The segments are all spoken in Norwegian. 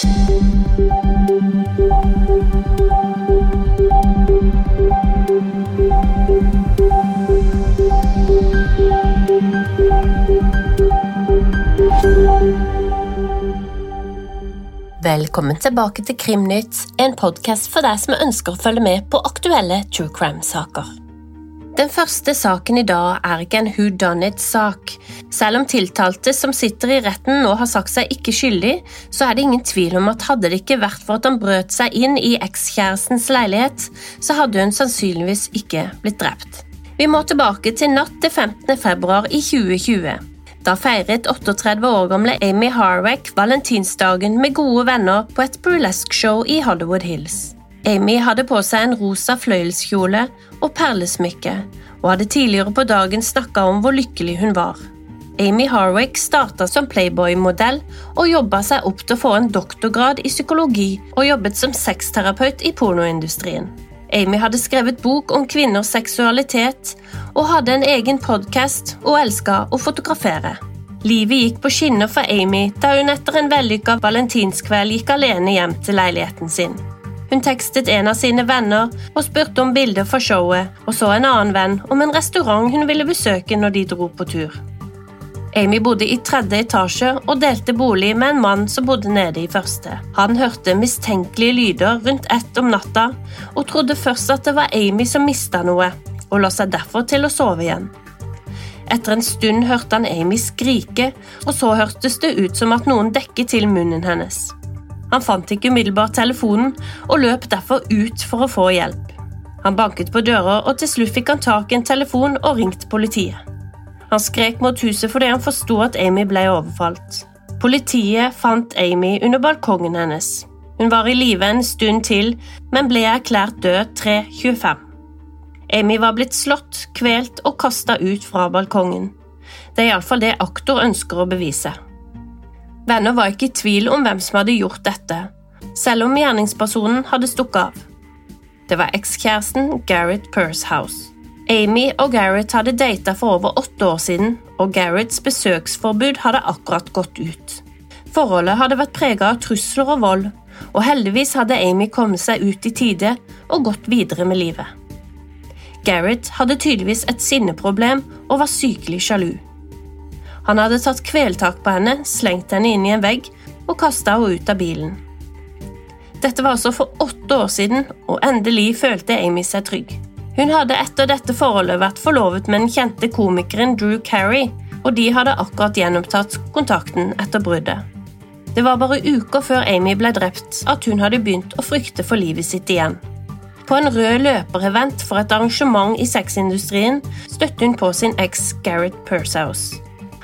Velkommen tilbake til Krimnytt, en podkast for deg som ønsker å følge med på aktuelle true crime-saker. Den første saken i dag er ikke en who done it-sak. Selv om tiltalte som sitter i retten nå har sagt seg ikke skyldig, så er det ingen tvil om at hadde det ikke vært for at han brøt seg inn i ekskjærestens leilighet, så hadde hun sannsynligvis ikke blitt drept. Vi må tilbake til natt til 15. februar i 2020. Da feiret 38 år gamle Amy Harwick valentinsdagen med gode venner på et burlesque-show i Hollywood Hills. Amy hadde på seg en rosa fløyelskjole og perlesmykke, og hadde tidligere på dagen snakka om hvor lykkelig hun var. Amy Harwick starta som Playboy-modell og jobba seg opp til å få en doktorgrad i psykologi og jobbet som sexterapeut i pornoindustrien. Amy hadde skrevet bok om kvinners seksualitet og hadde en egen podkast og elska å fotografere. Livet gikk på skinner for Amy da hun etter en vellykka valentinskveld gikk alene hjem til leiligheten sin. Hun tekstet en av sine venner og spurte om bilder for showet, og så en annen venn om en restaurant hun ville besøke når de dro på tur. Amy bodde i tredje etasje og delte bolig med en mann som bodde nede i første. Han hørte mistenkelige lyder rundt ett om natta og trodde først at det var Amy som mista noe, og la seg derfor til å sove igjen. Etter en stund hørte han Amy skrike, og så hørtes det ut som at noen dekket til munnen hennes. Han fant ikke umiddelbart telefonen og løp derfor ut for å få hjelp. Han banket på dører, og til slutt fikk han tak i en telefon og ringte politiet. Han skrek mot huset fordi han forsto at Amy ble overfalt. Politiet fant Amy under balkongen hennes. Hun var i live en stund til, men ble erklært død 3.25. Amy var blitt slått, kvelt og kasta ut fra balkongen. Det er iallfall det aktor ønsker å bevise. Venner var ikke i tvil om hvem som hadde gjort dette, selv om gjerningspersonen hadde stukket av. Det var ekskjæresten Gareth Pursehouse. Amy og Gareth hadde data for over åtte år siden, og Gareths besøksforbud hadde akkurat gått ut. Forholdet hadde vært preget av trusler og vold, og heldigvis hadde Amy kommet seg ut i tide og gått videre med livet. Gareth hadde tydeligvis et sinneproblem og var sykelig sjalu. Han hadde tatt kveltak på henne, slengt henne inn i en vegg og kasta henne ut av bilen. Dette var altså for åtte år siden, og endelig følte Amy seg trygg. Hun hadde etter dette forholdet vært forlovet med den kjente komikeren Drew Carey, og de hadde akkurat gjenopptatt kontakten etter bruddet. Det var bare uker før Amy ble drept at hun hadde begynt å frykte for livet sitt igjen. På en rød løperevent for et arrangement i sexindustrien støtte hun på sin eks Gareth Pursehouse.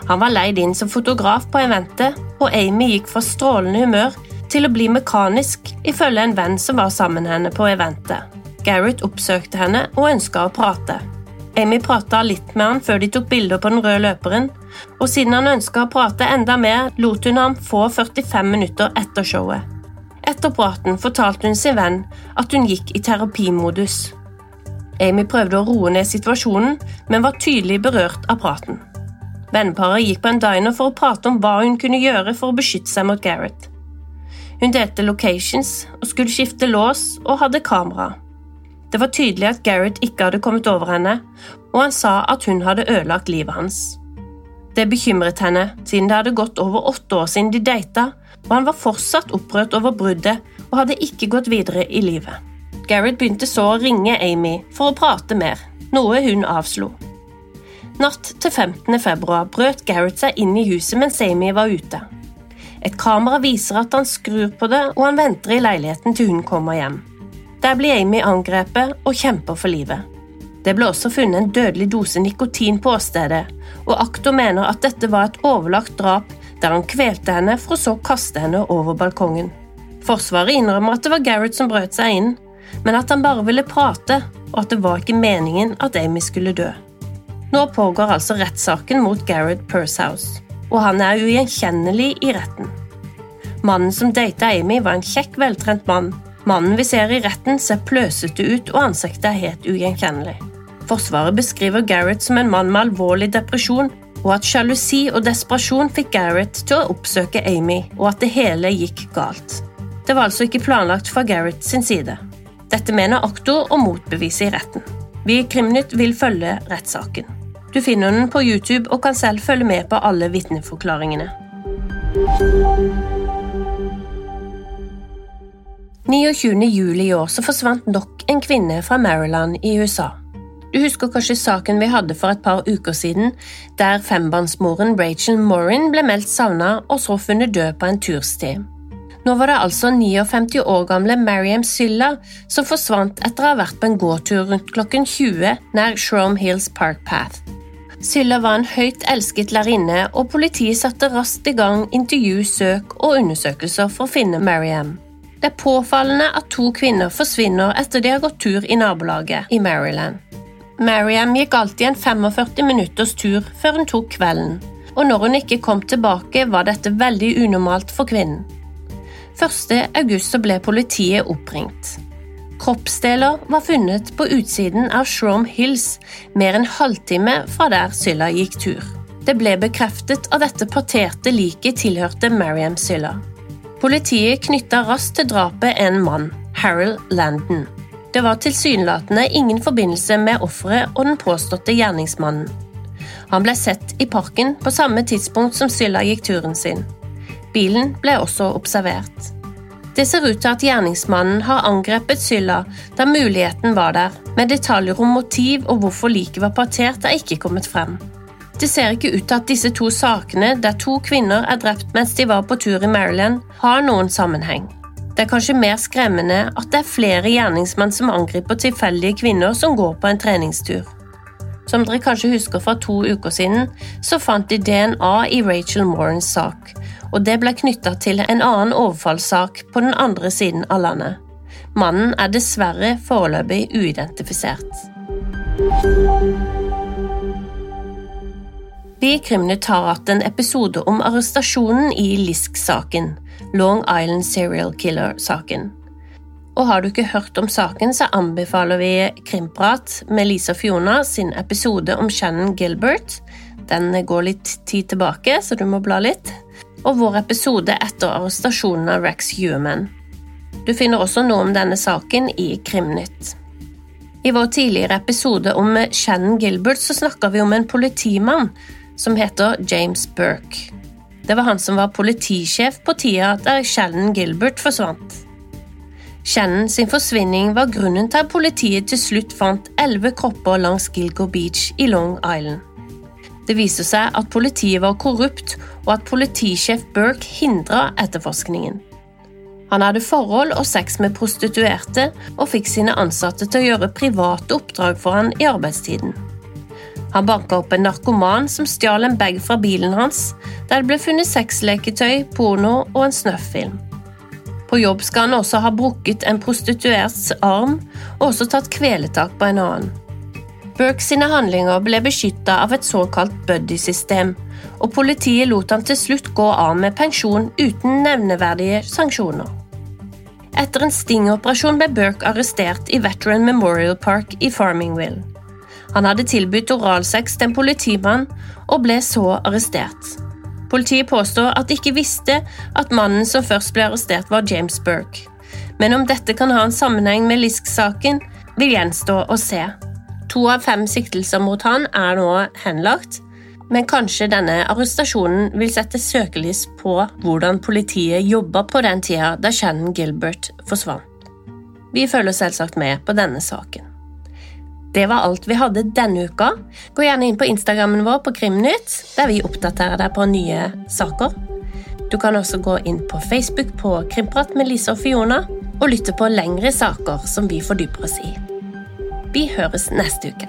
Han var leid inn som fotograf på eventet, og Amy gikk fra strålende humør til å bli mekanisk, ifølge en venn som var sammen med henne på eventet. Gareth oppsøkte henne og ønska å prate. Amy prata litt med han før de tok bilder på den røde løperen, og siden han ønska å prate enda mer, lot hun ham få 45 minutter etter showet. Etter praten fortalte hun sin venn at hun gikk i terapimodus. Amy prøvde å roe ned situasjonen, men var tydelig berørt av praten. Venneparet gikk på en diner for å prate om hva hun kunne gjøre for å beskytte seg mot Gareth. Hun delte locations og skulle skifte lås og hadde kamera. Det var tydelig at Gareth ikke hadde kommet over henne, og han sa at hun hadde ødelagt livet hans. Det bekymret henne, siden det hadde gått over åtte år siden de data, og han var fortsatt opprørt over bruddet og hadde ikke gått videre i livet. Gareth begynte så å ringe Amy for å prate mer, noe hun avslo. Natt til 15. februar brøt Gareth seg inn i huset mens Amy var ute. Et kamera viser at han skrur på det, og han venter i leiligheten til hun kommer hjem. Der blir Amy angrepet og kjemper for livet. Det ble også funnet en dødelig dose nikotin på åstedet, og aktor mener at dette var et overlagt drap der han kvelte henne for å så kaste henne over balkongen. Forsvaret innrømmer at det var Gareth som brøt seg inn, men at han bare ville prate, og at det var ikke meningen at Amy skulle dø. Nå pågår altså rettssaken mot Gareth Pursehouse, og han er ugjenkjennelig i retten. Mannen som data Amy, var en kjekk, veltrent mann Mannen vi ser i retten, ser pløsete ut, og ansiktet er helt ugjenkjennelig. Forsvaret beskriver Gareth som en mann med alvorlig depresjon, og at sjalusi og desperasjon fikk Gareth til å oppsøke Amy, og at det hele gikk galt. Det var altså ikke planlagt fra Gareth sin side. Dette mener aktor og motbeviser i retten. Vi i Krimnytt vil følge rettssaken. Du finner den på YouTube og kan selv følge med på alle vitneforklaringene. 29. juli i år så forsvant nok en kvinne fra Maryland i USA. Du husker kanskje saken vi hadde for et par uker siden, der fembarnsmoren Rachel Morin ble meldt savna og så funnet død på en tursti. Nå var det altså 59 år gamle Mariam Sylla som forsvant etter å ha vært på en gåtur rundt klokken 20 nær Shrome Hills Park Path. Sylla var en høyt elsket lærerinne, og politiet satte raskt i gang intervju, søk og undersøkelser for å finne Mariam. Det er påfallende at to kvinner forsvinner etter de har gått tur i nabolaget i Maryland. Mariam gikk alltid en 45 minutters tur før hun tok kvelden, og når hun ikke kom tilbake, var dette veldig unormalt for kvinnen. 1. august ble politiet oppringt. Kroppsdeler var funnet på utsiden av Shrom Hills, mer enn halvtime fra der Sylla gikk tur. Det ble bekreftet at dette parterte liket tilhørte Mariam Sylla. Politiet knytta raskt til drapet en mann, Harold Landon. Det var tilsynelatende ingen forbindelse med offeret og den påståtte gjerningsmannen. Han ble sett i parken på samme tidspunkt som Sylla gikk turen sin. Bilen ble også observert. Det ser ut til at gjerningsmannen har angrepet Sylla da muligheten var der, men detaljer om motiv og hvorfor liket var partert, er ikke kommet frem. Det ser ikke ut til at disse to sakene, der to kvinner er drept mens de var på tur i Maryland, har noen sammenheng. Det er kanskje mer skremmende at det er flere gjerningsmenn som angriper tilfeldige kvinner som går på en treningstur. Som dere kanskje husker fra to uker siden, så fant de DNA i Rachel Morens sak, og det ble knytta til en annen overfallssak på den andre siden av landet. Mannen er dessverre foreløpig uidentifisert. Vi i Krimnytt har hatt en episode om arrestasjonen i Lisk-saken, Long Island Serial Killer-saken. Og har du ikke hørt om saken, så anbefaler vi Krimprat med Lisa Fiona sin episode om Shannon Gilbert. Den går litt tid tilbake, så du må bla litt. Og vår episode etter arrestasjonen av Rex Human. Du finner også noe om denne saken i Krimnytt. I vår tidligere episode om Shannon Gilbert så snakka vi om en politimann som heter James Burke. Det var han som var politisjef på tida der Shannon Gilbert forsvant. Shannon sin forsvinning var grunnen til at politiet til slutt fant elleve kropper langs Gilgo Beach i Long Island. Det viser seg at politiet var korrupt, og at politisjef Burke hindra etterforskningen. Han hadde forhold og sex med prostituerte, og fikk sine ansatte til å gjøre private oppdrag for han i arbeidstiden. Han banka opp en narkoman som stjal en bag fra bilen hans, der det ble funnet sexleketøy, porno og en snøfffilm. På jobb skal han også ha brukket en prostituerts arm og også tatt kveletak på en annen. Burke sine handlinger ble beskytta av et såkalt buddy-system, og politiet lot han til slutt gå av med pensjon uten nevneverdige sanksjoner. Etter en stingoperasjon ble Burke arrestert i Veteran Memorial Park i Farmingville. Han hadde tilbudt oralsex til en politimann og ble så arrestert. Politiet påstår at de ikke visste at mannen som først ble arrestert, var James Burke. Men om dette kan ha en sammenheng med Lisk-saken, vil gjenstå å se. To av fem siktelser mot han er nå henlagt, men kanskje denne arrestasjonen vil sette søkelys på hvordan politiet jobba på den tida da Shannon Gilbert forsvant. Vi følger selvsagt med på denne saken. Det var alt vi hadde denne uka. Gå gjerne inn på Instagrammen vår på Krimnytt, der vi oppdaterer deg på nye saker. Du kan også gå inn på Facebook på Krimprat med Lise og Fiona og lytte på lengre saker som vi fordyper oss i. Vi høres neste uke.